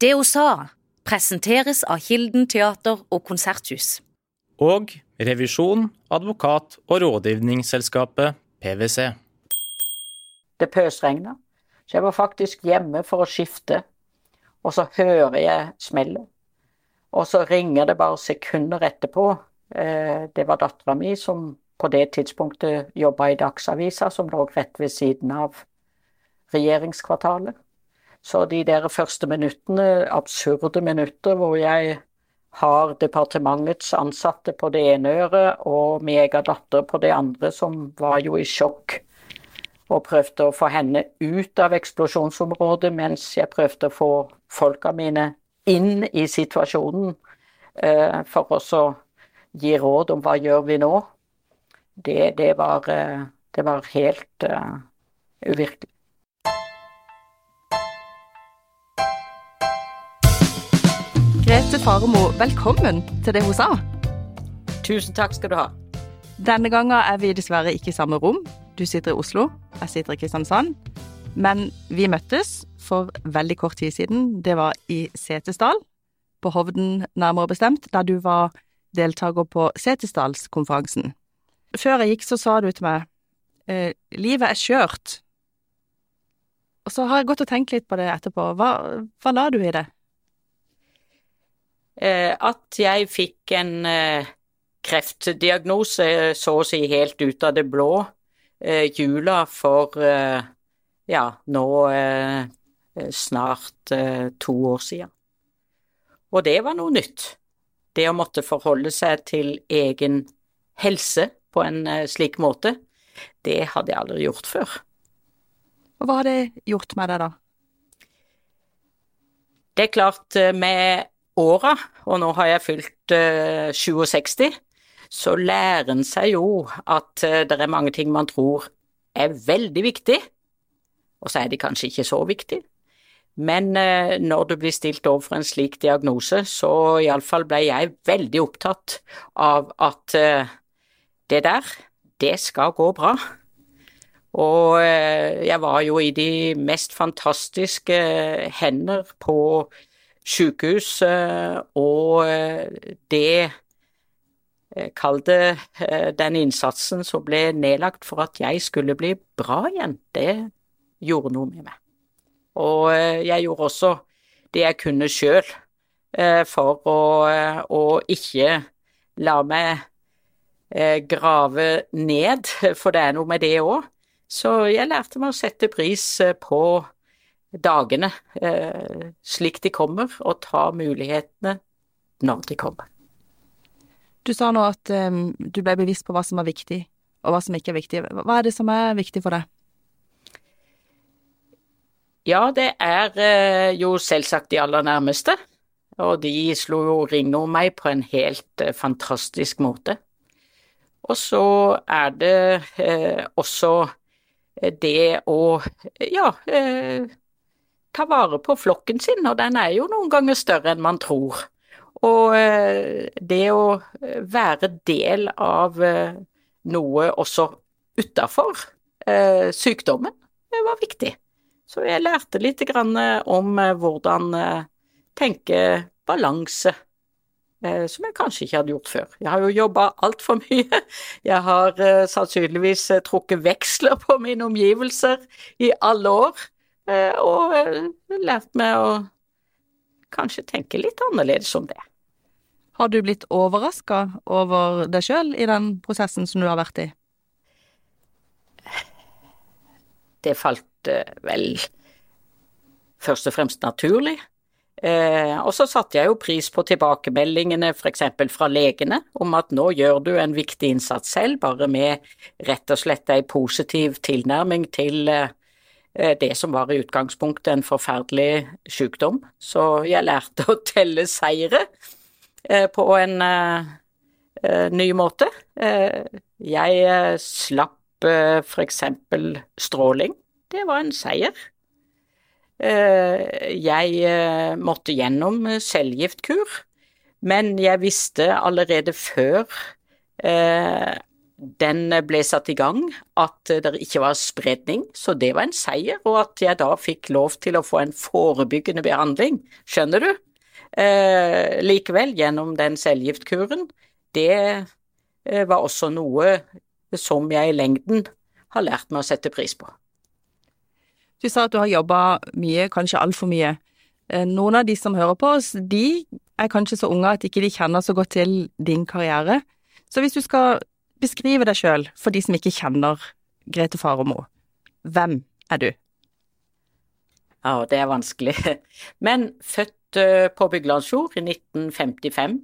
Det hun sa, presenteres av Kilden teater og konserthus. Og revisjon, advokat og rådgivningsselskapet PwC. Det pøsregna, så jeg var faktisk hjemme for å skifte. Og så hører jeg smellet. Og så ringer det bare sekunder etterpå. Eh, det var dattera mi som på det tidspunktet jobba i Dagsavisa, som lå rett ved siden av regjeringskvartalet. Så de der første minuttene, absurde minutter, hvor jeg har departementets ansatte på det ene øret og min egen datter på det andre, som var jo i sjokk, og prøvde å få henne ut av eksplosjonsområdet mens jeg prøvde å få folka mine inn i situasjonen eh, for å gi råd om hva gjør vi nå. Det, det, var, eh, det var helt uh, uvirkelig. Grete Faremo, velkommen til det hun sa. Tusen takk skal du ha. Denne gangen er vi dessverre ikke i samme rom. Du sitter i Oslo, jeg sitter i Kristiansand. Men vi møttes for veldig kort tid siden. Det var i Setesdal, på Hovden nærmere bestemt, da du var deltaker på Setesdalskonferansen. Før jeg gikk, så sa du til meg eh, livet er skjørt. Og så har jeg gått og tenkt litt på det etterpå. Hva, hva la du i det? Eh, at jeg fikk en eh, kreftdiagnose så å si helt ut av det blå eh, jula for ja, nå snart to år siden. Og det var noe nytt. Det å måtte forholde seg til egen helse på en slik måte, det hadde jeg aldri gjort før. Og hva har det gjort med deg, da? Det er klart, med åra, og nå har jeg fylt uh, 67, så lærer en seg jo at uh, det er mange ting man tror er veldig viktig, og så er de kanskje ikke så viktig. Men uh, når du blir stilt overfor en slik diagnose, så iallfall ble jeg veldig opptatt av at uh, det der, det skal gå bra. Og jeg var jo i de mest fantastiske hender på sykehus, eh, og eh, det eh, Kall det den innsatsen som ble nedlagt for at jeg skulle bli bra igjen, det gjorde noe med meg. Og jeg gjorde også det jeg kunne sjøl for å, å, ikke la meg grave ned, for det er noe med det òg. Så jeg lærte meg å sette pris på dagene eh, slik de kommer, og ta mulighetene når de kommer. Du sa nå at um, du ble bevisst på hva som er viktig, og hva som ikke er viktig. Hva er det som er viktig for deg? Ja, det er uh, jo selvsagt de aller nærmeste, og de slo jo ring om meg på en helt fantastisk måte. Og så er det eh, også det å, ja ta vare på flokken sin, og den er jo noen ganger større enn man tror. Og eh, det å eh, være del av eh, noe også utafor sykdommen, det var viktig. Så jeg lærte litt om hvordan tenke balanse, som jeg kanskje ikke hadde gjort før. Jeg har jo jobba altfor mye. Jeg har sannsynligvis trukket veksler på mine omgivelser i alle år. Eh, og lært meg å kanskje tenke litt annerledes om det. Har du blitt overraska over deg sjøl i den prosessen som du har vært i? Det falt eh, vel først og fremst naturlig. Eh, og så satte jeg jo pris på tilbakemeldingene f.eks. fra legene om at nå gjør du en viktig innsats selv, bare med rett og slett ei positiv tilnærming til Eh, det som var i utgangspunktet en forferdelig sykdom. Så jeg lærte å telle seire eh, på en eh, ny måte. Jeg slapp eksempel stråling. Det var en seier. Jeg måtte gjennom cellegiftkur, men jeg visste allerede før den ble satt i gang, at det ikke var spredning, så det var en seier, og at jeg da fikk lov til å få en forebyggende behandling, skjønner du? Eh, likevel, gjennom den cellegiftkuren, det eh, var også noe som jeg i lengden har lært meg å sette pris på. Du sa at du har jobba mye, kanskje altfor mye. Eh, noen av de som hører på oss, de er kanskje så unge at ikke de kjenner så godt til din karriere. Så hvis du skal beskrive deg sjøl for de som ikke kjenner Grete Faremo, hvem er du? Ja, det er vanskelig. Men født eh, på Byglandsfjord i 1955.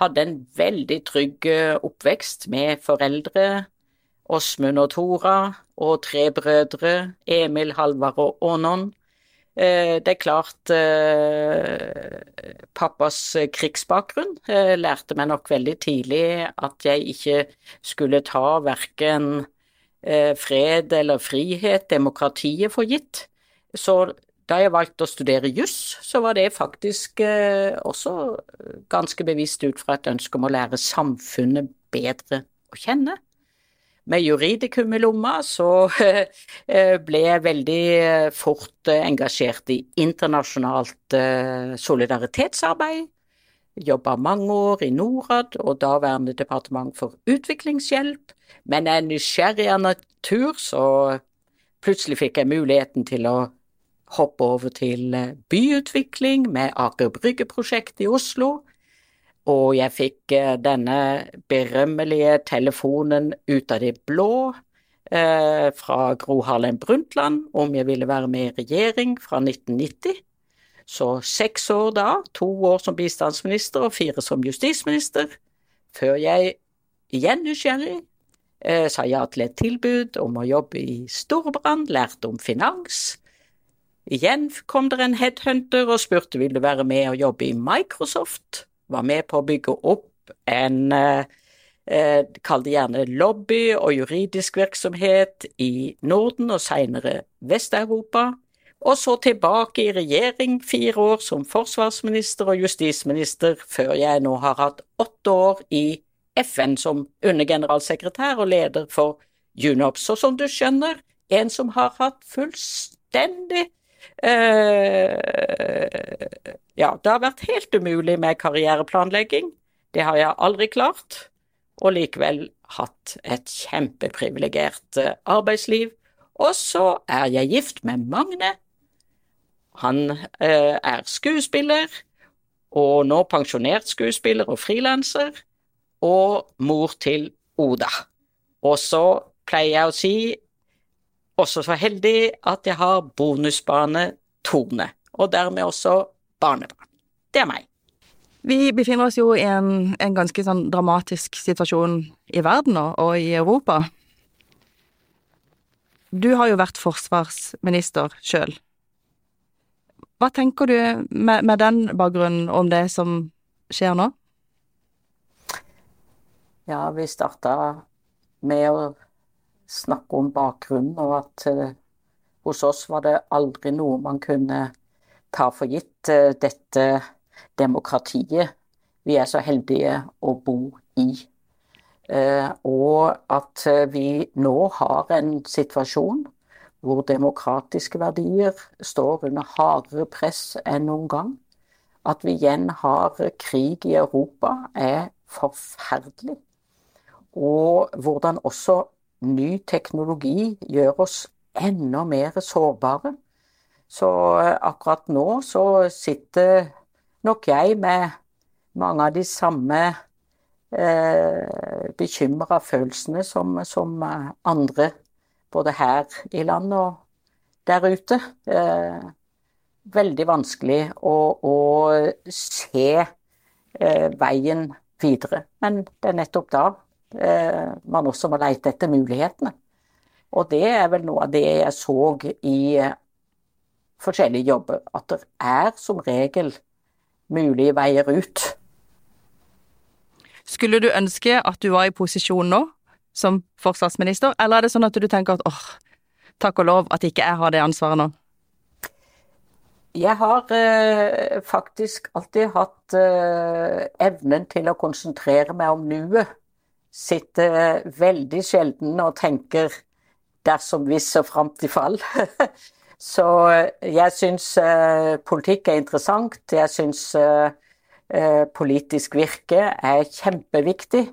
Hadde en veldig trygg eh, oppvekst med foreldre, Åsmund og Tora, og tre brødre, Emil, Halvard og Ånon. Eh, det er klart pappas krigsbakgrunn lærte meg nok veldig tidlig at jeg ikke skulle ta verken fred eller frihet, demokratiet, for gitt. Så da jeg valgte å studere juss, så var det faktisk eh, også ganske bevisst ut fra et ønske om å lære samfunnet bedre å kjenne. Med juridikum i lomma så eh, ble jeg veldig eh, fort eh, engasjert i internasjonalt solidaritetsarbeid. Jobba mange år i Norad og daværende Departement for utviklingshjelp, men er nysgjerrig av natur, så plutselig fikk jeg muligheten til å hoppe over til byutvikling med Aker Brygge-prosjektet i Oslo. Og jeg fikk eh, denne berømmelige telefonen ut av det blå eh, fra Gro Harlem Brundtland om jeg ville være med i regjering fra 1990. Så seks år da, to år som bistandsminister og fire som justisminister, før jeg igjen nysgjerrig eh, sa ja til et tilbud om å jobbe i Storbrann, lærte om finans, Igjen kom det en headhunter og spurte vil du være med og jobbe i Microsoft. Var med på å bygge opp en eh, eh, Kall det gjerne lobby og juridisk virksomhet i Norden og senere Vest-Europa. Og så tilbake i regjering fire år som forsvarsminister og justisminister, før jeg nå har hatt åtte år i FN som undergeneralsekretær og leder for UNOPS. Og som du skjønner, en som har hatt fullstendig ja, det har vært helt umulig med karriereplanlegging. Det har jeg aldri klart. Og likevel hatt et kjempeprivilegert eh, arbeidsliv. Og så er jeg gift med Magne. Han eh, er skuespiller, og nå pensjonert skuespiller og frilanser. Og mor til Oda. Og så pleier jeg å si også så heldig at jeg har bonusbarnet Tone, og dermed også barnebarn. Det er meg. Vi befinner oss jo i en, en ganske sånn dramatisk situasjon i verden nå, og i Europa. Du har jo vært forsvarsminister sjøl. Hva tenker du med, med den bakgrunnen om det som skjer nå? Ja, vi starta med å snakke om bakgrunnen, og at eh, hos oss var det aldri noe man kunne ta for gitt, Eh, dette demokratiet vi er så heldige å bo i. Eh, og at vi nå har en situasjon hvor demokratiske verdier står under hardere press enn noen gang. At vi igjen har krig i Europa, er forferdelig. Og hvordan også ny teknologi gjør oss enda mer sårbare. Så eh, akkurat nå så sitter nok jeg med mange av de samme eh, bekymra følelsene som, som, andre, både her i landet og der ute. Eh, veldig vanskelig å, å se eh, veien videre. Men det er nettopp da Eh, man også må leite etter mulighetene. Og det er vel noe av det jeg så i eh, forskjellige jobber, at det er som regel mulige veier ut. Skulle du ønske at du var i posisjon nå, som forsvarsminister, eller er det sånn at du tenker at åh, takk og lov at ikke jeg har det ansvaret nå? Jeg har eh, faktisk alltid hatt eh, evnen til å konsentrere meg om nuet sitter veldig sjelden og tenker dersom, hvis og fram til fall. Så jeg syns politikk er interessant. Jeg syns politisk virke er kjempeviktig.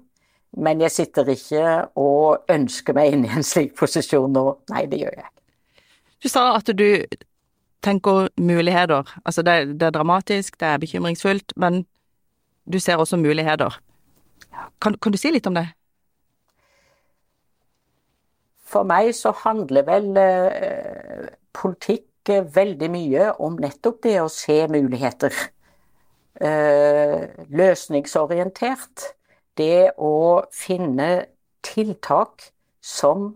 Men jeg sitter ikke og ønsker meg inn i en slik posisjon nå. Nei, det gjør jeg ikke. Du sa at du tenker muligheter. Altså det, det, er dramatisk, det er bekymringsfullt, men du ser også muligheter. Kan, kan, du si litt om det? For meg så handler vel eh, politikk veldig mye om nettopp det å se muligheter. Eh, løsningsorientert. Det å finne tiltak som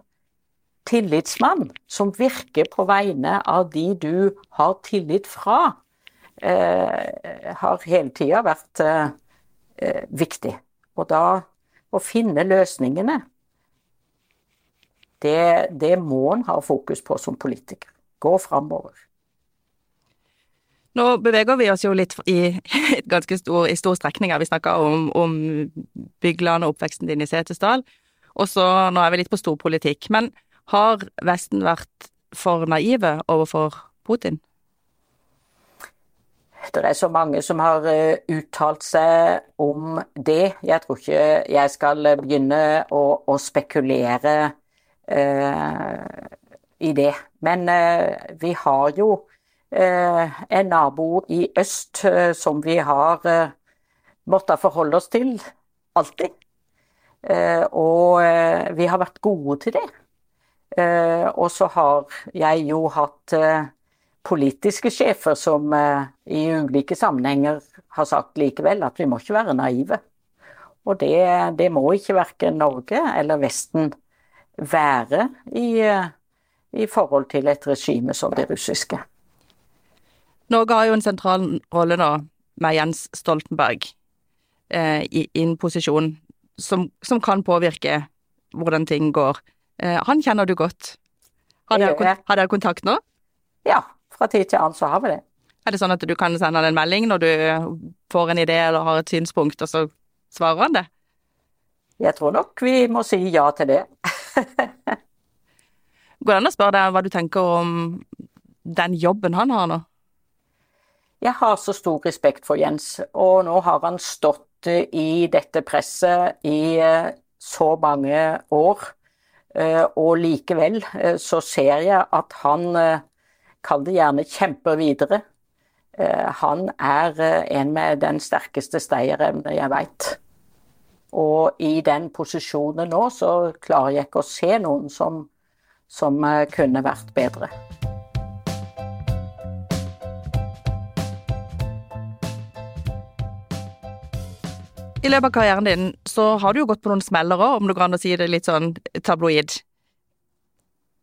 tillitsmann, som virker på vegne av de du har tillit fra, eh, har hele tida vært eh, viktig. Og da å finne løsningene, det, det må en ha fokus på som politiker. Gå framover. Nå beveger vi oss jo litt i ganske stor, i stor strekning. Vi snakker om, om Bygland og oppveksten din i Setesdal. Og så nå er vi litt på storpolitikk. Men har Vesten vært for naive overfor Putin? Det er så mange som har eh, uttalt seg om det. Jeg tror ikke jeg skal begynne å, å spekulere eh, i det. Men eh, vi har jo eh, en nabo i øst som vi har måttet forholde oss til alltid. og vi har vært gode til det. Eh, og så har jeg jo hatt eh, politiske sjefer som eh, i ulike sammenhenger har sagt likevel at vi må ikke være naive. Og det, det må ikke verken Norge eller Vesten være i, i forhold til et regime som det russiske. Norge har jo en sentral rolle nå med Jens Stoltenberg eh, i en posisjon som, som, kan påvirke hvordan ting går. Eh, han kjenner du godt. Har dere, har dere kontakt nå? Ja, fra tid til annen så har vi det. Er det sånn at du kan sende han en melding når du får en idé eller har et synspunkt, og så svarer han det? Jeg tror nok vi må si ja til det. Går det an å spørre deg hva du tenker om den jobben han har nå? Jeg har så stor respekt for Jens, og nå har han stått i dette presset i eh, så mange år. Eh, og likevel eh, så ser jeg at han, eh, kall det gjerne, kjemper videre. Han er en med den sterkeste stayerevne jeg veit. Og i den posisjonen nå så klarer jeg ikke å se noen som, som kunne vært bedre. I løpet av karrieren din så har du jo gått på noen smellere, om det om du kan si det litt sånn tabloid.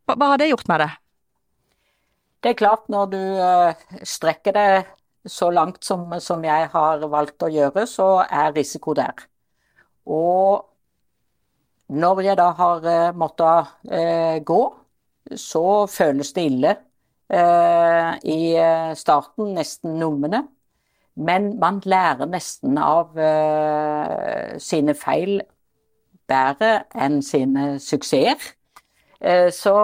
Hva, hva har det gjort med det? Det er klart, når du uh, strekker det så langt som, som, jeg har valgt å gjøre, så er risiko der. Og når jeg da har uh, måttet eh, gå, så føles det ille i starten, nesten nummende. Men man lærer nesten av eh, sine feil bedre enn sine suksesser. Så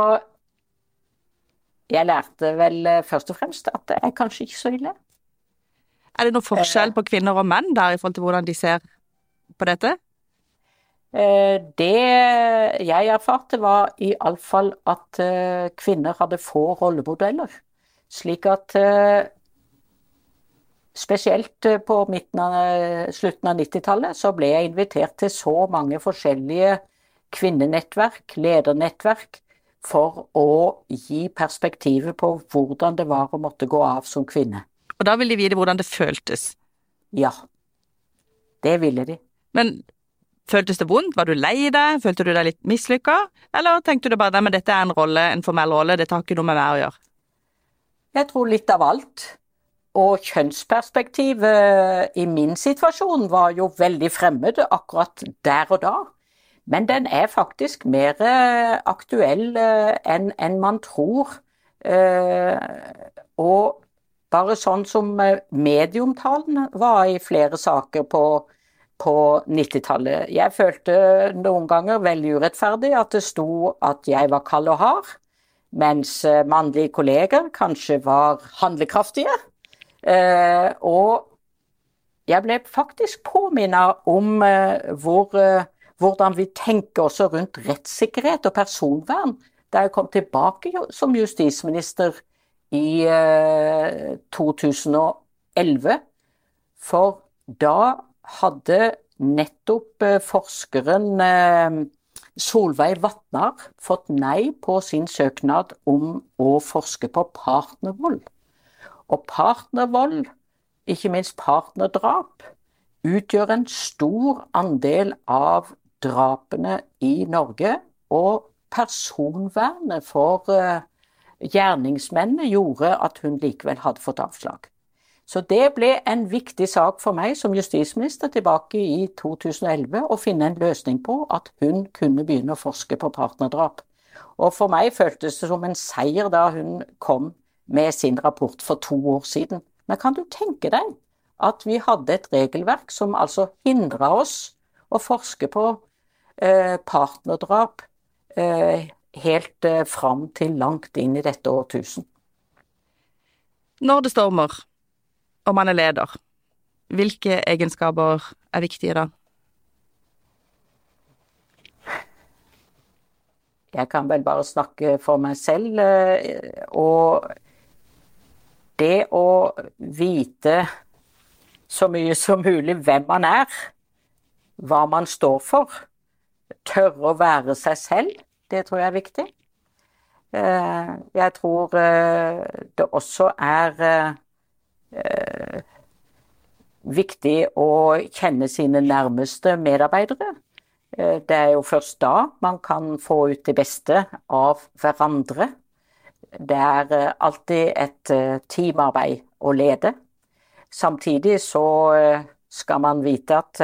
jeg lærte vel uh, først og fremst at det er kanskje ikke så ille. Er det noen forskjell på kvinner og menn der i forhold til hvordan de ser på dette? Det jeg erfarte, var iallfall at kvinner hadde få rollemodeller. Slik at Spesielt eh, på av, eh, slutten av 90-tallet så ble jeg invitert til så mange forskjellige kvinnenettverk, ledernettverk, for å gi perspektivet på hvordan det var å måtte gå av som kvinne. Og da ville de vite hvordan det føltes? Ja, det ville de. Men føltes det vondt? Var du lei deg? Følte du deg litt mislykka? Eller tenkte du bare at dette er en rolle, en formell rolle, dette har ikke noe med meg å gjøre? Jeg tror litt av alt. Og kjønnsperspektivet i min situasjon var jo veldig fremmed akkurat der og da. Men den er faktisk mer eh, aktuell eh, enn man tror. Eh, og bare sånn som mediumtalen var i flere saker på, på 90-tallet. Jeg følte noen ganger veldig urettferdig at det sto at jeg var kald og hard, mens mannlige kolleger kanskje var handlekraftige. Og jeg ble faktisk påminnet om hvor, hvordan vi tenker også rundt rettssikkerhet og personvern da jeg kom tilbake som justisminister i 2011. For da hadde nettopp eh, forskeren eh, Solveig Vatnar fått nei på sin søknad om å forske på partnervold. Og partnervold, ikke minst partnerdrap, utgjør en stor andel av drapene i Norge. Og personvernet for eh, gjerningsmennene gjorde at hun likevel hadde fått avslag. Så det ble en viktig sak for meg som justisminister tilbake i 2011 å finne en løsning på at hun kunne begynne å forske på partnerdrap. Og for meg føltes det som en seier da hun kom med sin rapport for to år siden. Men kan du tenke deg at vi hadde et regelverk som altså hindra oss å forske på eh, partnerdrap eh, helt eh, fram til langt inn i dette årtusen? Når det stormer, og man er leder, hvilke egenskaper er viktige da? Jeg kan vel bare snakke for meg selv. Eh, og det å vite så mye som mulig hvem man er, hva man står for, tørre å være seg selv, det tror jeg er viktig. Eh, jeg tror eh, det også er eh, viktig å kjenne sine nærmeste medarbeidere. Det er jo først da man kan få ut det beste av hverandre. Det er alltid et teamarbeid å lede. Samtidig så skal man vite at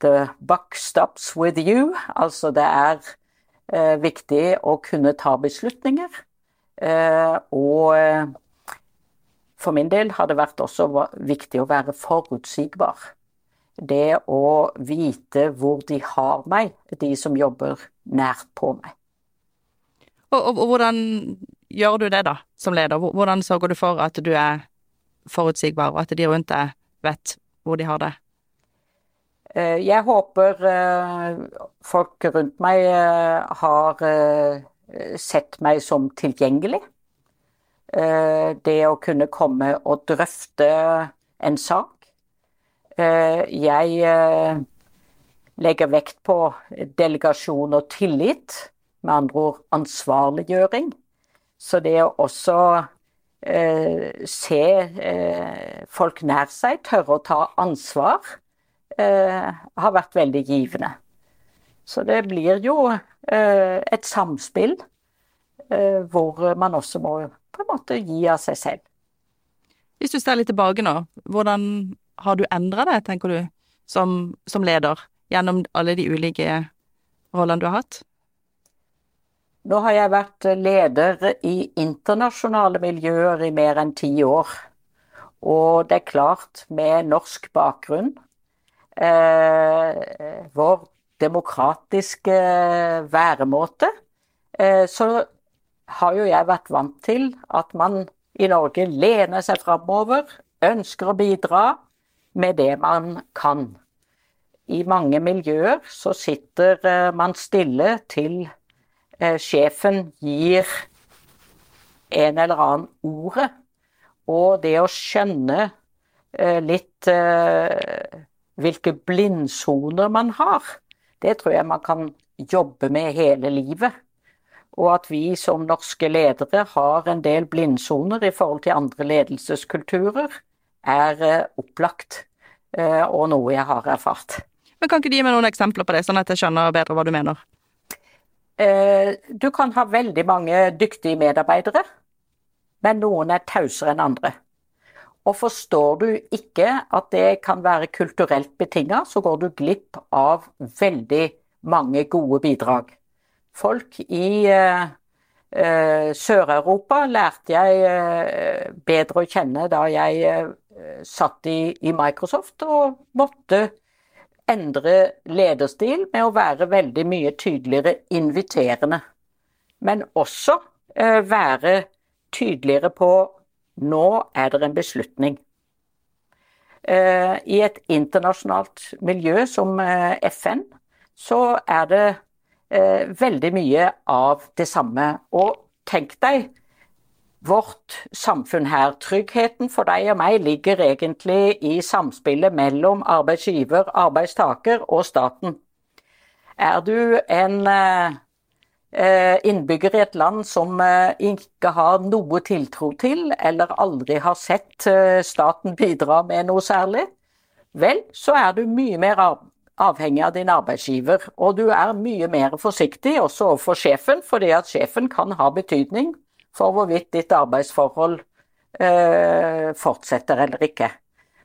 the buck stops with you. Altså det er viktig å kunne ta beslutninger. Og for min del har det vært også viktig å være forutsigbar. Det å vite hvor de har meg, de som jobber nært på meg. Og, og, og hvordan gjør du det, da, som leder? Hvordan sørger du for at du er forutsigbar, og at de rundt deg vet hvor de har det? Eh, jeg håper eh, folk rundt meg eh, har sett meg som tilgjengelig. Det å kunne komme og drøfte en sak. Jeg legger vekt på delegasjon og tillit, med andre ord ansvarliggjøring. Så det å også se folk nær seg, tørre å ta ansvar, har vært veldig givende. Så det blir jo et samspill hvor man også må på en måte gi av seg selv. Hvis du ser litt tilbake nå, hvordan har du endra deg, tenker du, som, som, leder, gjennom alle de ulike rollene du har hatt? Nå har jeg vært leder i internasjonale miljøer i mer enn ti år. Og det er klart, med norsk bakgrunn, eh, vår demokratiske væremåte, eh, så har jo jeg vært vant til at man i Norge lener seg framover, ønsker å bidra med det man kan. I mange miljøer så sitter eh, man stille til eh, sjefen gir en eller annen ordet. Og det å skjønne eh, litt hvilke blindsoner man har, det tror jeg man kan jobbe med hele livet og at vi som norske ledere har en del blindsoner i forhold til andre ledelseskulturer, er eh, opplagt, eh, og noe jeg har erfart. Men Kan ikke du gi meg noen eksempler på det, sånn at jeg skjønner bedre hva du mener? Eh, du kan ha veldig mange dyktige medarbeidere, men noen er tausere enn andre. Og forstår du ikke at det kan være kulturelt betinga, så går du glipp av veldig mange gode bidrag folk i eh, eh, Sør-Europa lærte jeg eh, bedre å kjenne da jeg satt i, i, Microsoft og måtte endre lederstil med å være veldig mye tydeligere inviterende. Men også eh, være tydeligere på nå er det en beslutning. Eh, I et internasjonalt miljø som eh, FN, så er det eh, veldig mye av det samme. Og tenk deg vårt samfunn her. Tryggheten for deg og meg ligger egentlig i samspillet mellom arbeidsgiver, arbeidstaker og staten. Er du en eh, innbygger i et land som eh, ikke har noe tiltro til, eller aldri har sett eh, staten bidra med noe særlig, vel, så er du mye mer avhengig av din arbeidsgiver. Og du er mye mer forsiktig også overfor sjefen, fordi at sjefen kan ha betydning for hvorvidt ditt arbeidsforhold fortsetter eller ikke.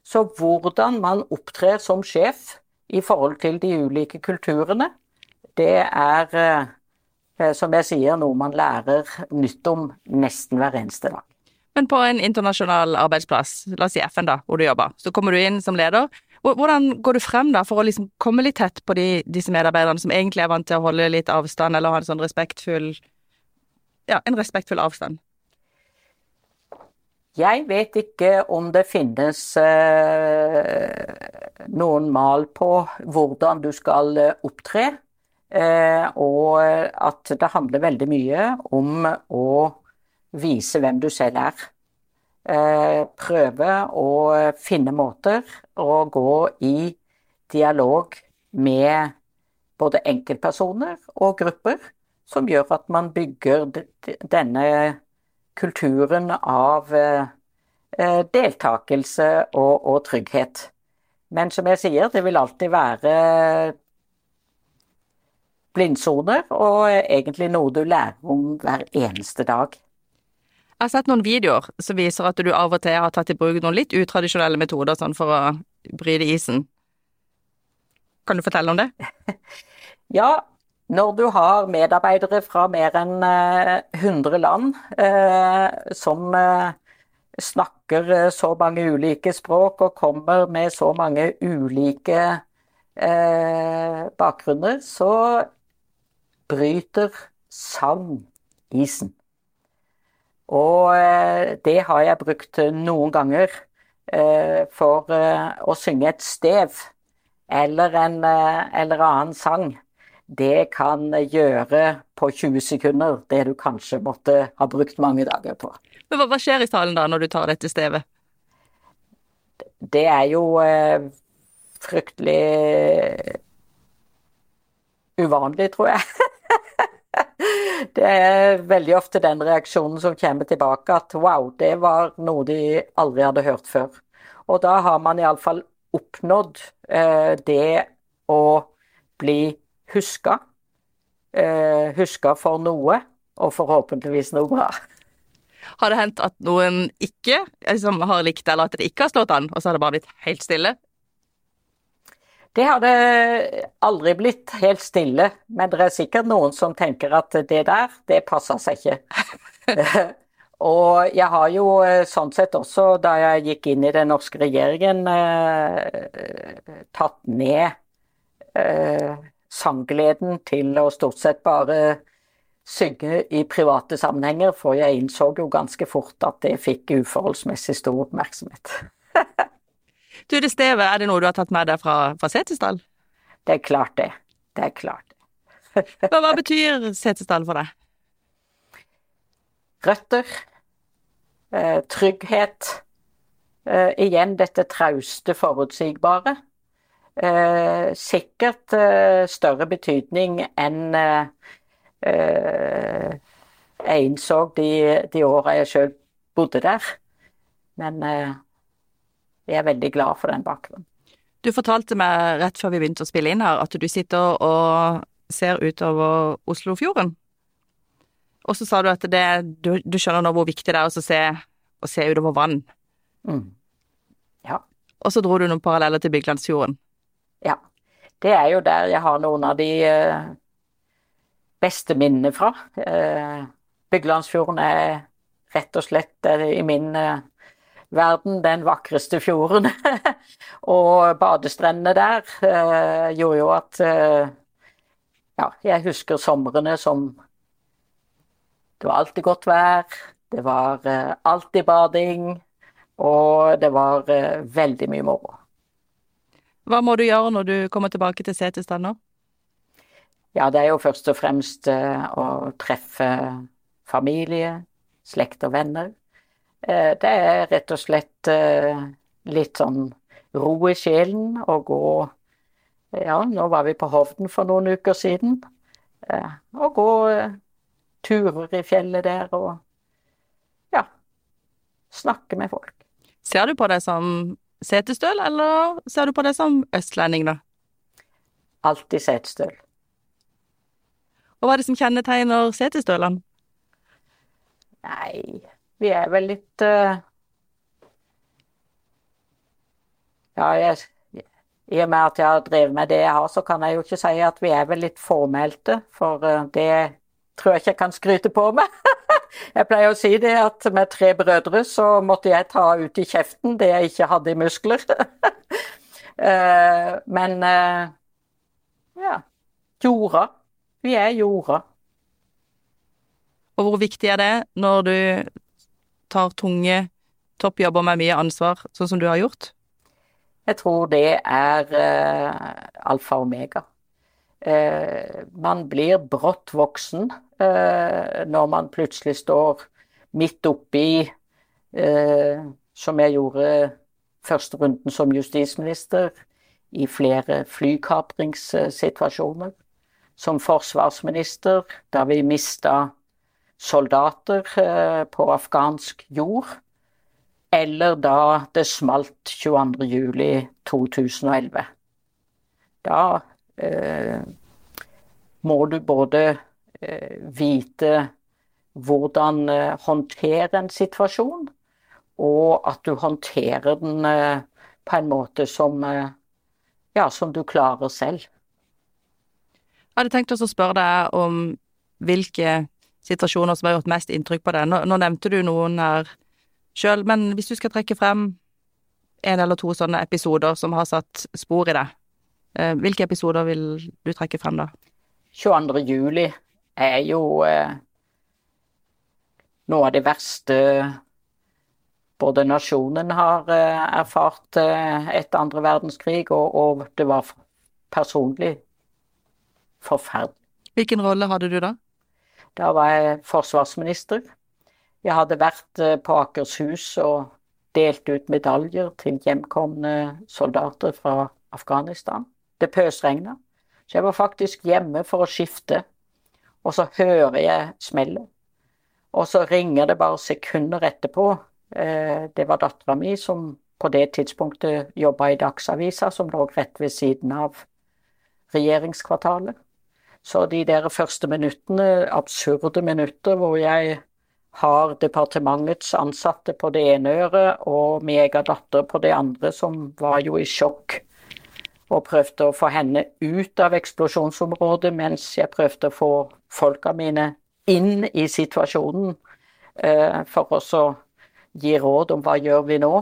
Så hvordan man opptrer som sjef i forhold til de ulike kulturene, det er, eh, som jeg sier, noe man lærer nytt om nesten hver eneste dag. Men på en internasjonal arbeidsplass, la oss si FN da, hvor du jobber, så kommer du inn som leder. Hvordan går du frem da for å liksom komme litt tett på de, disse medarbeiderne som egentlig er vant til å holde litt avstand eller ha en sånn respektfull ja, en respektfull avstand? Jeg vet ikke om det finnes eh, noen mal på hvordan du skal eh, opptre. Eh, og at det handler veldig mye om å vise hvem du selv er. Eh, prøve å finne måter å gå i dialog med både enkeltpersoner og grupper som gjør at man bygger denne kulturen av eh, deltakelse og, og, trygghet. Men som jeg sier, det vil alltid være blindsoner, og egentlig noe du lærer om hver eneste dag. Jeg har sett noen videoer som viser at du av og til har tatt i bruk noen litt utradisjonelle metoder sånn for å bryte isen. Kan du fortelle om det? ja, når du har medarbeidere fra mer enn 100 eh, land eh, som eh, snakker så mange ulike språk og kommer med så mange ulike eh, bakgrunner, så bryter sand isen. Og eh, det har jeg brukt noen ganger eh, for å synge et stev eller en eller annen sang det kan gjøre på 20 sekunder det du kanskje måtte ha brukt mange dager på. Men Hva, skjer i salen da, når du tar dette stevet? Det er jo eh, fryktelig uvanlig, tror jeg. det er veldig ofte den reaksjonen som kommer tilbake, at wow, det var noe de aldri hadde hørt før. Og da har man iallfall oppnådd eh, det å bli huska. Eh, huska for noe, og forhåpentligvis noe bra. Har det hendt at noen ikke liksom, har likt det, eller at det ikke har slått an, og så har det bare blitt helt stille? Det hadde aldri blitt helt stille, men det er sikkert noen som tenker at det der, det passer seg ikke. og jeg har jo eh, sånn sett også, da jeg gikk inn i den norske regjeringen, eh, tatt ned eh, sanggleden til å stort sett bare synge i private sammenhenger, for jeg innså jo ganske fort at det fikk uforholdsmessig stor oppmerksomhet. Du, det stevet, er det noe du har tatt med deg fra, fra Setesdal? Det er klart det. Det er klart det. hva, hva betyr Setesdal for deg? Røtter. Eh, trygghet. Eh, igjen dette trauste, forutsigbare eh, sikkert større betydning enn jeg innså de, de åra jeg sjøl bodde der. Men eh, jeg er veldig glad for den bakgrunnen. Du fortalte meg rett før vi begynte å spille inn her, at du sitter og ser utover Oslofjorden. Og så sa du at det, du, du, skjønner nå hvor viktig det er å se, å se utover vann. Mm. Ja. Og så dro du noen paralleller til Byglandsfjorden. Ja. Det er jo der jeg har noen av de uh, beste minnene fra. Uh, Byglandsfjorden er rett og slett uh, i min verden den vakreste fjorden. og badestrendene der eh, gjorde jo at eh, Ja, jeg husker somrene som Det var alltid godt vær, det var eh, alltid bading, og det var eh, veldig mye moro. Hva må du gjøre når du kommer tilbake til Setesdal nå? Ja, det er jo først og fremst eh, å treffe familie, slekt og venner. Eh, det er rett og slett eh, litt sånn ro i sjelen å gå Ja, nå var vi på Hovden for noen uker siden. Eh, å gå turer i fjellet der og ja, snakke med folk. Ser du på det som setestøl, eller ser du på det som østlending, da? Alltid setestøl. Og hva er det som kjennetegner setestølene? Nei, vi er vel litt uh, Ja, jeg, i og med at jeg har drevet med det jeg har, så kan jeg jo ikke si at vi er vel litt formelte. for uh, det tror jeg ikke jeg kan skryte på meg. jeg pleier å si det at med tre brødre så måtte jeg ta ut i kjeften det jeg ikke hadde i muskler. uh, men ja jorda. Vi er jorda. Og hvor viktig er det når du tar tunge toppjobber med mye ansvar, sånn som du har gjort? Jeg tror det er uh, alfa og omega. Uh, man blir brått voksen uh, når man plutselig står midt oppi, som jeg gjorde første runden som justisminister, i flere flykapringssituasjoner. Som forsvarsminister, da vi mista soldater eh, på afghansk jord. Eller da det smalt 22.07.2011. Da eh, må du både eh, vite hvordan eh, håndtere en situasjon, og at du håndterer den eh, på en måte som, eh, ja, som du klarer selv. Jeg hadde tenkt å spørre deg om hvilke situasjoner som har gjort mest inntrykk på deg? Nå, nå nevnte du noen her sjøl, men hvis du skal trekke frem en eller to sånne episoder som har satt spor i deg, eh, hvilke episoder vil du trekke frem da? 22. juli er jo eh, noe av det verste både nasjonen har eh, erfart eh, etter andre verdenskrig, og, og det var personlig forferdelig. Hvilken rolle hadde du da? Da var jeg forsvarsminister. Jeg hadde vært eh, på Akershus og delt ut medaljer til hjemkomne soldater fra Afghanistan. Det pøsregna. Så jeg var faktisk hjemme for å skifte, og så hører jeg smellet. Og så ringer det bare sekunder etterpå. Eh, det var dattera mi som på det tidspunktet jobba i Dagsavisa, som lå rett ved siden av regjeringskvartalet. Så de der første minuttene, absurde minutter, hvor jeg har departementets ansatte på det ene øret og min egen datter på det andre, som var jo i sjokk, og prøvde å få henne ut av eksplosjonsområdet mens jeg prøvde å få folka mine inn i situasjonen eh, for å gi råd om hva gjør vi nå.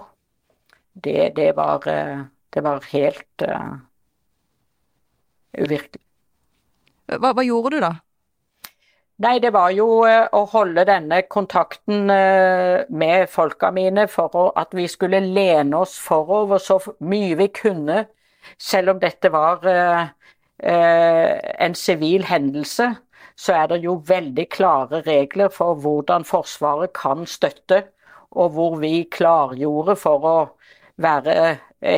Det, det, var, eh, det var helt uh, uvirkelig. Hva, hva gjorde du da? Nei, det var jo eh, å holde denne kontakten eh, med folka mine for at vi skulle lene oss forover så mye vi kunne, selv om dette var eh, en sivil hendelse. Så er det jo veldig klare regler for hvordan Forsvaret kan støtte, og hvor vi klargjorde for å være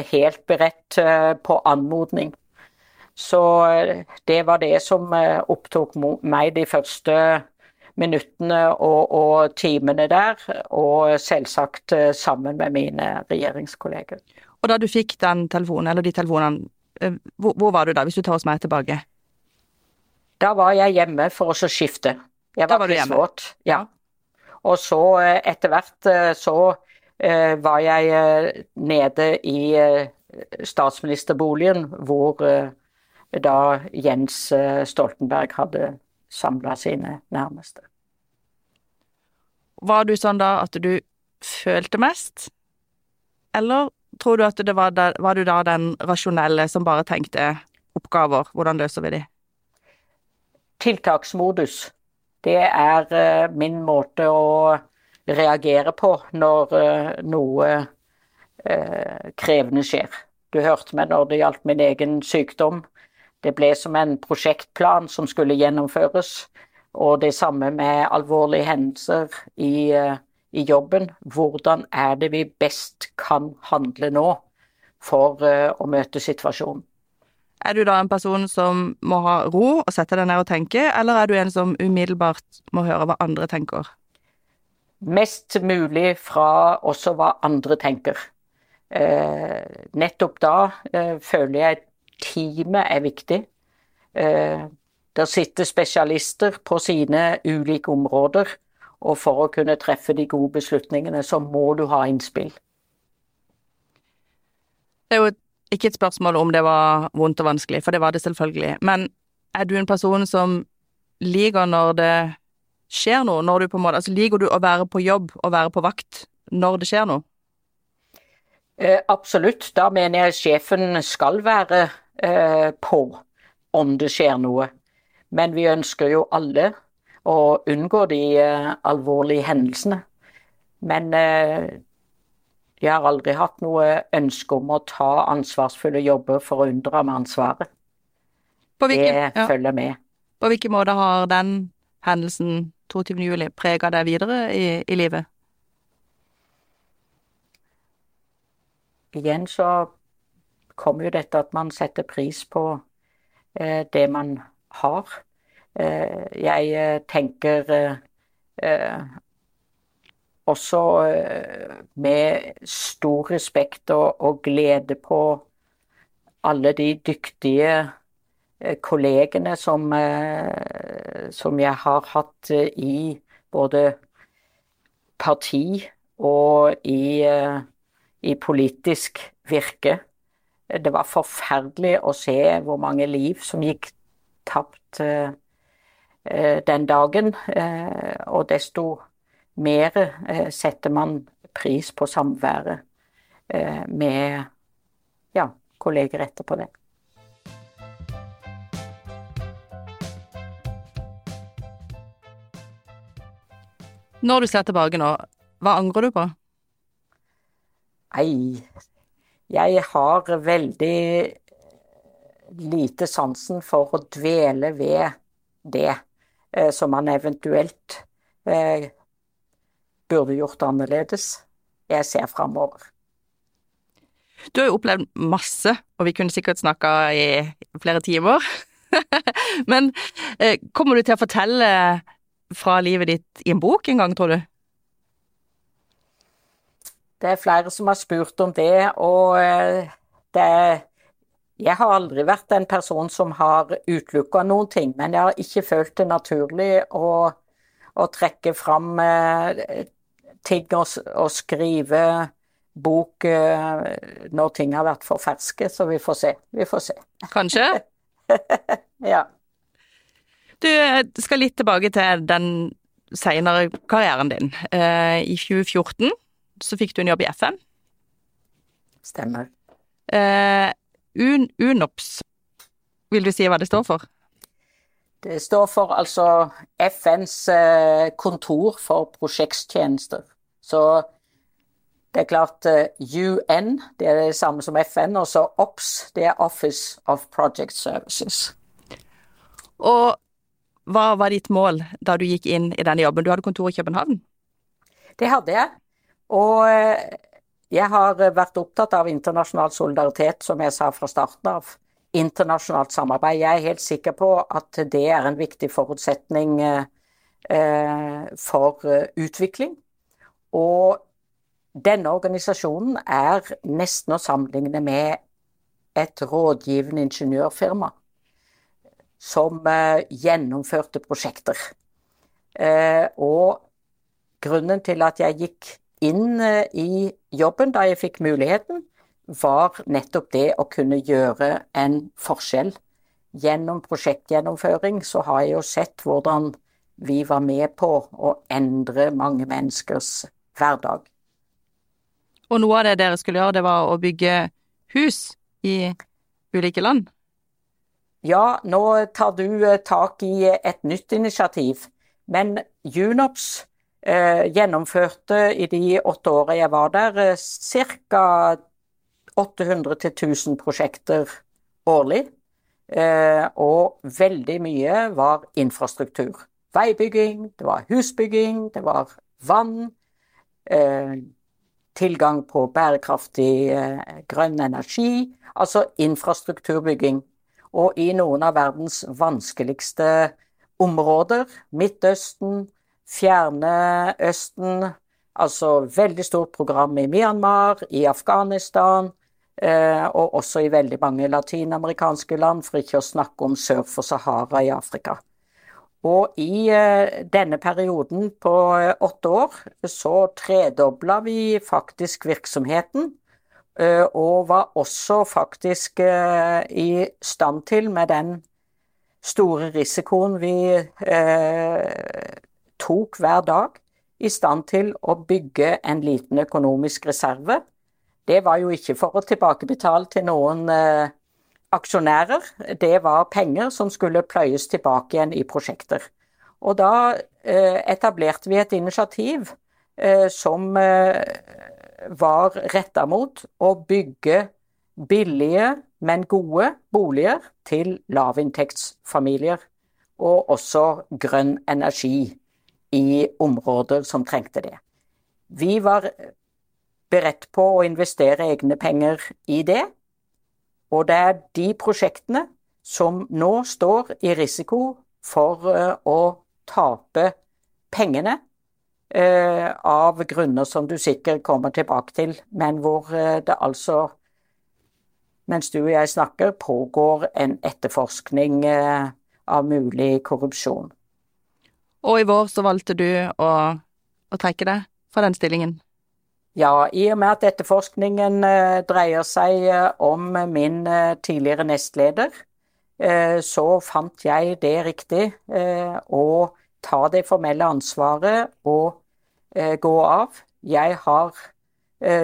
helt beredt på anmodning. Så eh, det var det som eh, opptok meg de første minuttene og, og timene der, og selvsagt eh, sammen med mine regjeringskolleger. Og da du fikk den telefonen, eller de telefonene, hvor, hvor var du da, hvis du tar oss med tilbake? Da var jeg hjemme for å skifte. Jeg var, var pissvåt. Ja. Og så etter hvert så uh, var jeg nede i statsministerboligen hvor da Jens eh, Stoltenberg hadde samla sine nærmeste. Var du sånn da at du følte mest, eller tror du at det var, da, var du da den rasjonelle som bare tenkte oppgaver, hvordan løser vi de? Tiltaksmodus. Det er eh, min måte å reagere på når eh, noe krevende skjer. Du hørte meg når det gjaldt min egen sykdom. Det ble som en prosjektplan som skulle gjennomføres. Og det samme med alvorlige hendelser i, i jobben. Hvordan er det vi best kan handle nå for å møte situasjonen? Er du da en person som må ha ro og sette deg ned og tenke, eller er du en som umiddelbart må høre hva andre tenker? Mest mulig fra også hva andre tenker. Eh, nettopp da eh, føler jeg teamet er viktig. Eh, der sitter spesialister på sine ulike områder, og for å kunne treffe de gode beslutningene, så må du ha innspill. Det er jo ikke et spørsmål om det var vondt og vanskelig, for det var det selvfølgelig, men er du en person som liker når det skjer noe, når du på en måte Altså liker du å være på jobb og være på vakt når det skjer noe? Eh, absolutt. Da mener jeg sjefen skal være på om det skjer noe. Men vi ønsker jo alle å unngå de eh, alvorlige hendelsene. Men eh, jeg har aldri hatt noe ønske om å ta ansvarsfulle jobber for å unndra meg ansvaret. Hvilken, det ja. følger med. På hvilken måte har den hendelsen 22. juli prega deg videre i, i, livet? Igjen så kommer jo dette at man setter pris på eh, det man har. Eh, jeg eh, tenker også med stor respekt og, og, glede på alle de dyktige kollegene som, som jeg har hatt i både parti og i, i politisk virke. Det var forferdelig å se hvor mange liv som gikk tapt den dagen, og desto mer eh, setter man pris på samværet eh, med ja, kolleger etterpå det. Når du ser tilbake nå, hva angrer du på? Nei, jeg har veldig lite sansen for å dvele ved det eh, som man eventuelt eh, burde gjort annerledes. Jeg ser framover. Du har jo opplevd masse, og vi kunne sikkert snakka i flere timer. Men eh, kommer du til å fortelle fra livet ditt i en bok en gang, tror du? Det er flere som har spurt om det, og eh, det Jeg har aldri vært en person som har utelukka noen ting, men jeg har ikke følt det naturlig å, å trekke fram eh, ting og, og, skrive bok uh, når ting har vært for ferske, så vi får se. Vi får se. Kanskje? ja. Du skal litt tilbake til den seinere karrieren din. I 2014 så fikk du en jobb i FN. Stemmer. Uh, Un UNOPS, vil du si hva det står for? Det står for altså FNs eh, kontor for prosjekttjenester. Så det er klart eh, UN det er det samme som FN, og så OPS det er Office of Project Services. Og hva var ditt mål da du gikk inn i denne jobben? Du hadde kontor i København? Det hadde jeg. Og eh, jeg har vært opptatt av internasjonal solidaritet, som jeg sa fra starten av internasjonalt samarbeid. Jeg er helt sikker på at det er en viktig forutsetning eh, for eh, utvikling. Og denne organisasjonen er nesten å sammenligne med et rådgivende ingeniørfirma som eh, gjennomførte prosjekter. Og grunnen til at jeg gikk inn i jobben da jeg fikk muligheten, var nettopp det å kunne gjøre en forskjell. Gjennom prosjektgjennomføring så har jeg jo sett hvordan vi var med på å endre mange menneskers hverdag. Og noe av det dere skulle gjøre, det var å bygge hus i ulike land? Ja, nå tar du eh, tak i et nytt initiativ. Men UNOPS eh, gjennomførte i de åtte årene jeg var der, eh, ca. 800-1000 prosjekter årlig. Eh, og veldig mye var infrastruktur. Veibygging, det var husbygging, det var vann. Eh, tilgang på bærekraftig eh, grønn energi. Altså infrastrukturbygging. Og i noen av verdens vanskeligste områder, Midtøsten, Fjerne Østen, altså veldig stort program i Myanmar, i Afghanistan, Eh, og også i veldig mange latinamerikanske land, for ikke å snakke om sør for Sahara i Afrika. Og i eh, denne perioden på eh, åtte år så tredobla vi faktisk virksomheten. Og var også faktisk i stand til, med den store risikoen vi tok hver dag, i stand til å bygge en liten økonomisk reserve det var jo ikke for å tilbakebetale til noen eh, aksjonærer, det var penger som skulle pløyes tilbake igjen i prosjekter. Og da eh, etablerte vi et initiativ eh, som eh, var retta mot å bygge billige, men gode boliger til lavinntektsfamilier. Og også grønn energi i områder som trengte det. Vi var beredt på å investere egne penger i det. Og det er de prosjektene som nå står i risiko for eh, å tape pengene eh, av grunner som du sikkert kommer tilbake til, men hvor eh, det altså, mens du og jeg snakker, pågår en etterforskning av mulig korrupsjon. Og i vår så valgte du å, å trekke deg fra den stillingen? Ja, i og med at etterforskningen eh, dreier seg eh, om min eh, tidligere nestleder, så fant jeg det riktig å ta det formelle ansvaret og gå av. Jeg har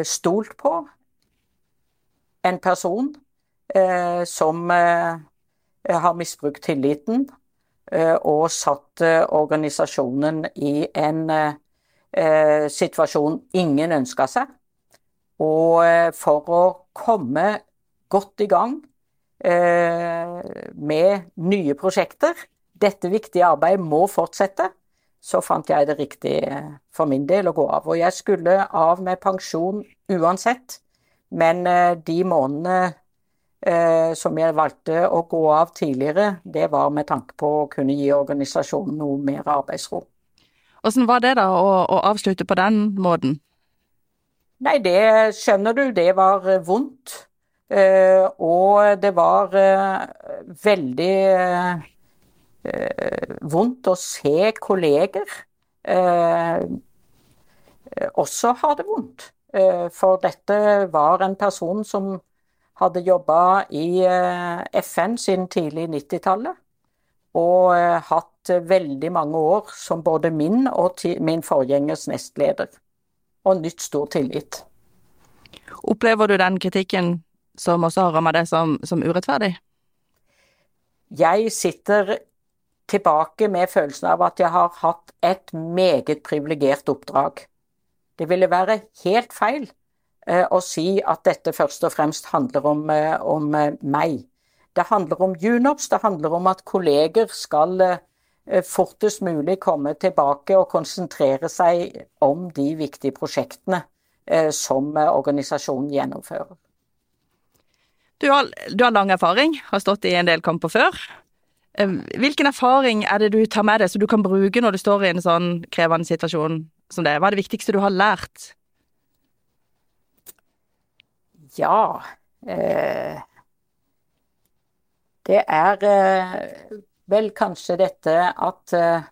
stolt på en person som har misbrukt tilliten og satt organisasjonen i en eh, situasjon ingen ønska seg. Og eh, for å komme godt i gang eh, med nye prosjekter, dette viktige arbeidet må fortsette, så fant jeg det riktig eh, for min del å gå av. Og jeg skulle av med pensjon uansett, men eh, de månedene eh, som jeg valgte å gå av tidligere, det var med tanke på å kunne gi organisasjonen noe mer arbeidsro. Åssen var det da å, å, avslutte på den måten? Nei, det skjønner du, det var eh, vondt. Eh, og det var eh, veldig eh, vondt å se kolleger eh, også ha det vondt. Eh, for dette var en person som hadde jobba i FN siden tidlig 90-tallet og eh, hatt veldig mange år som både min og min forgjengers nestleder. Og nytt stor tillit. Opplever du den kritikken som også har rammet deg som, som urettferdig? Jeg sitter tilbake med følelsen av at jeg har hatt et meget privilegert oppdrag. Det ville være helt feil eh, å si at dette først og fremst handler om, eh, om eh, meg. Det handler om UNOPS, det handler om at kolleger skal eh, fortest mulig komme tilbake og konsentrere seg om de viktige prosjektene eh, som eh, organisasjonen gjennomfører. Du har, du har lang erfaring, har stått i en del kamper før. Hvilken erfaring er det du tar med deg som du kan bruke når du står i en sånn krevende situasjon som det? Hva er det viktigste du har lært? Ja eh, det er eh, vel kanskje dette at eh,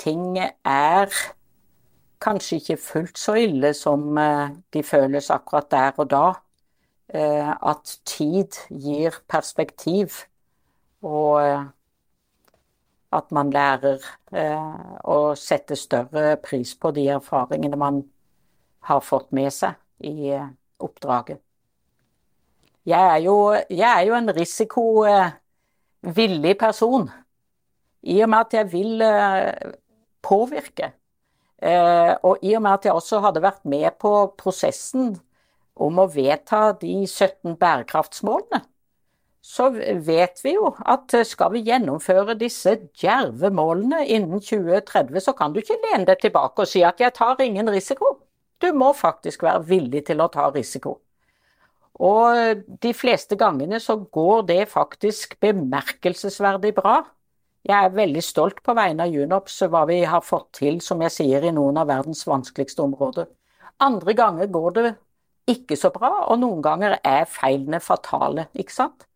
ting er kanskje ikke fullt så ille som de føles akkurat der og da. At tid gir perspektiv, og at man lærer å sette større pris på de erfaringene man har fått med seg i oppdraget. Jeg er jo, jeg er jo en risikovillig person. I og med at jeg vil påvirke. Og i og med at jeg også hadde vært med på prosessen om å vedta de 17 bærekraftsmålene, så vet vi jo at skal vi gjennomføre disse djerve målene innen 2030, så kan du ikke lene deg tilbake og si at 'jeg tar ingen risiko'. Du må faktisk være villig til å ta risiko. Og de fleste gangene så går det faktisk bemerkelsesverdig bra. Jeg er veldig stolt på vegne av Junops hva vi har fått til, som jeg sier, i noen av verdens vanskeligste områder. Andre ganger går det ikke så bra, og noen ganger er feilene fatale, ikke sant?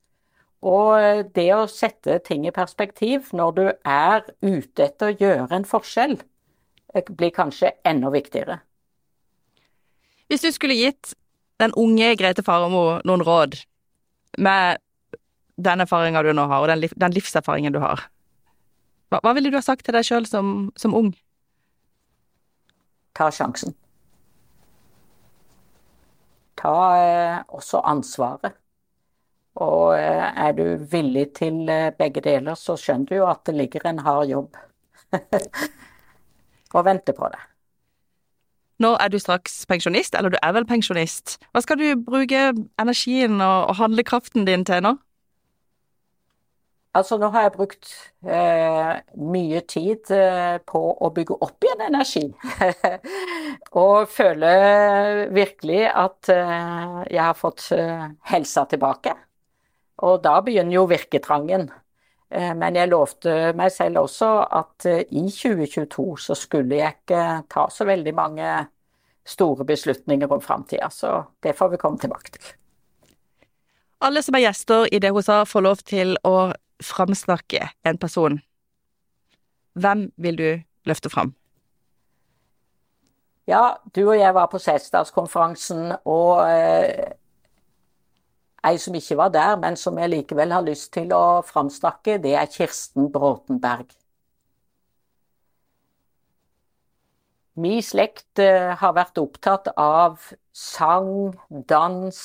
Og det å sette ting i perspektiv når du er ute etter å gjøre en forskjell, eh, blir kanskje enda viktigere. Hvis du skulle gitt den unge Grete Faremo noen råd med den erfaringa du nå har, og den, liv, den livserfaringen du har, hva, hva, ville du ha sagt til deg sjøl som, som ung? Ta sjansen. Ta eh, også ansvaret. Og eh, er du villig til eh, begge deler, så skjønner du jo at det ligger en hard jobb og venter på det. Nå er du straks pensjonist, eller du er vel pensjonist. Hva skal du bruke energien og handlekraften din til nå? Altså, nå har jeg brukt eh, mye tid eh, på å bygge opp igjen energi. og føler virkelig at eh, jeg har fått eh, helsa tilbake. Og da begynner jo virketrangen. Eh, men jeg lovte meg selv også at eh, i 2022 så skulle jeg ikke ta så veldig mange store beslutninger om framtida, så det får vi komme tilbake til. Alle som er gjester i det hun sa, får lov til å framsnakke en person. Hvem vil du løfte fram? Ja, du og jeg var på Setesdalskonferansen, og eh, Ei som ikke var der, men som jeg likevel har lyst til å framsnakke, det er Kirsten Bråtenberg. Min slekt eh, har vært opptatt av sang, dans,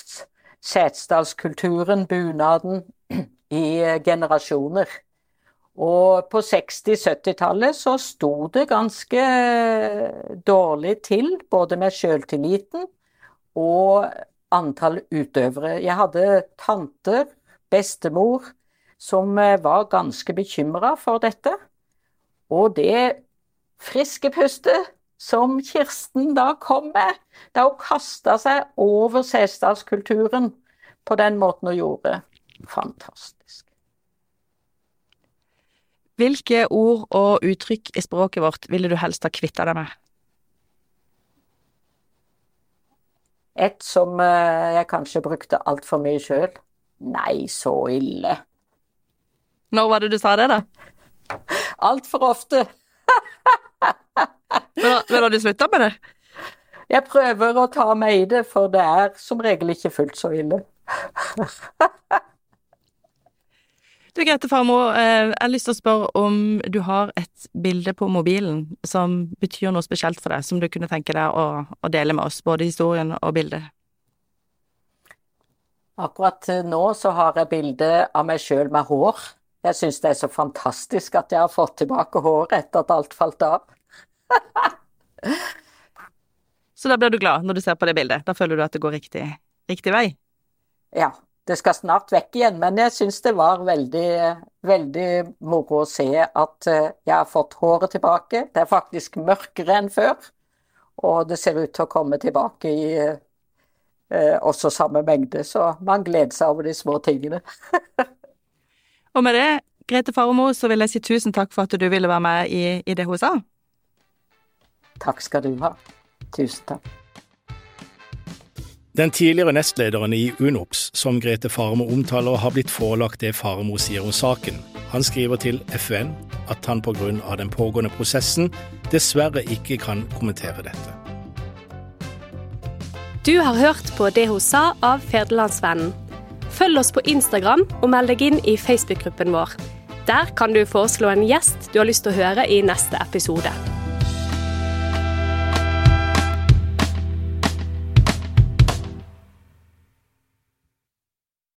setesdalskulturen, bunaden, i generasjoner. Og på 60-70-tallet så sto det ganske dårlig til, både med sjøltilliten og antall utøvere. Jeg hadde tanter, bestemor, som eh, var ganske bekymra for dette. Og det friske pustet som Kirsten da kom med, da hun kasta seg over sesdalskulturen på den måten hun gjorde, fantastisk. Hvilke ord og uttrykk i språket vårt ville du helst ha kvitta deg med? Et som eh, jeg kanskje brukte altfor mye sjøl. Nei, så ille. Når var det du sa det, da? Altfor ofte. men har du slutta med det? Jeg prøver å ta meg i det, for det er som regel ikke fullt så ille. Du Grete Farmo, eh, jeg har lyst til å spørre om du har et bilde på mobilen som betyr noe spesielt for deg, som du kunne tenke deg å, å dele med oss, både historien og bildet? Akkurat nå så har jeg bilde av meg sjøl med hår. Jeg syns det er så fantastisk at jeg har fått tilbake håret etter at alt falt av. så da blir du glad når du ser på det bildet? Da føler du at det går riktig, riktig vei? Ja, det skal snart vekk igjen, men jeg syns det var veldig, veldig moro å se at eh, jeg har fått håret tilbake. Det er faktisk mørkere enn før, og det ser ut til å komme tilbake i eh, også samme mengde, så man gleder seg over de små tingene. og med det, Grete Farmo, så vil jeg si tusen takk for at du ville være med i, i det hun sa. Takk skal du ha. Tusen takk. Den tidligere nestlederen i UNOPS, som Grete Farmo omtaler, har blitt forelagt det Farmo sier om saken. Han skriver til FN at han pga. den pågående prosessen dessverre ikke kan kommentere dette. Du har hørt på Det hun sa av Federlandsvennen. Følg oss på Instagram og meld deg inn i Facebook-gruppen vår. Der kan du foreslå en gjest du har lyst til å høre i neste episode.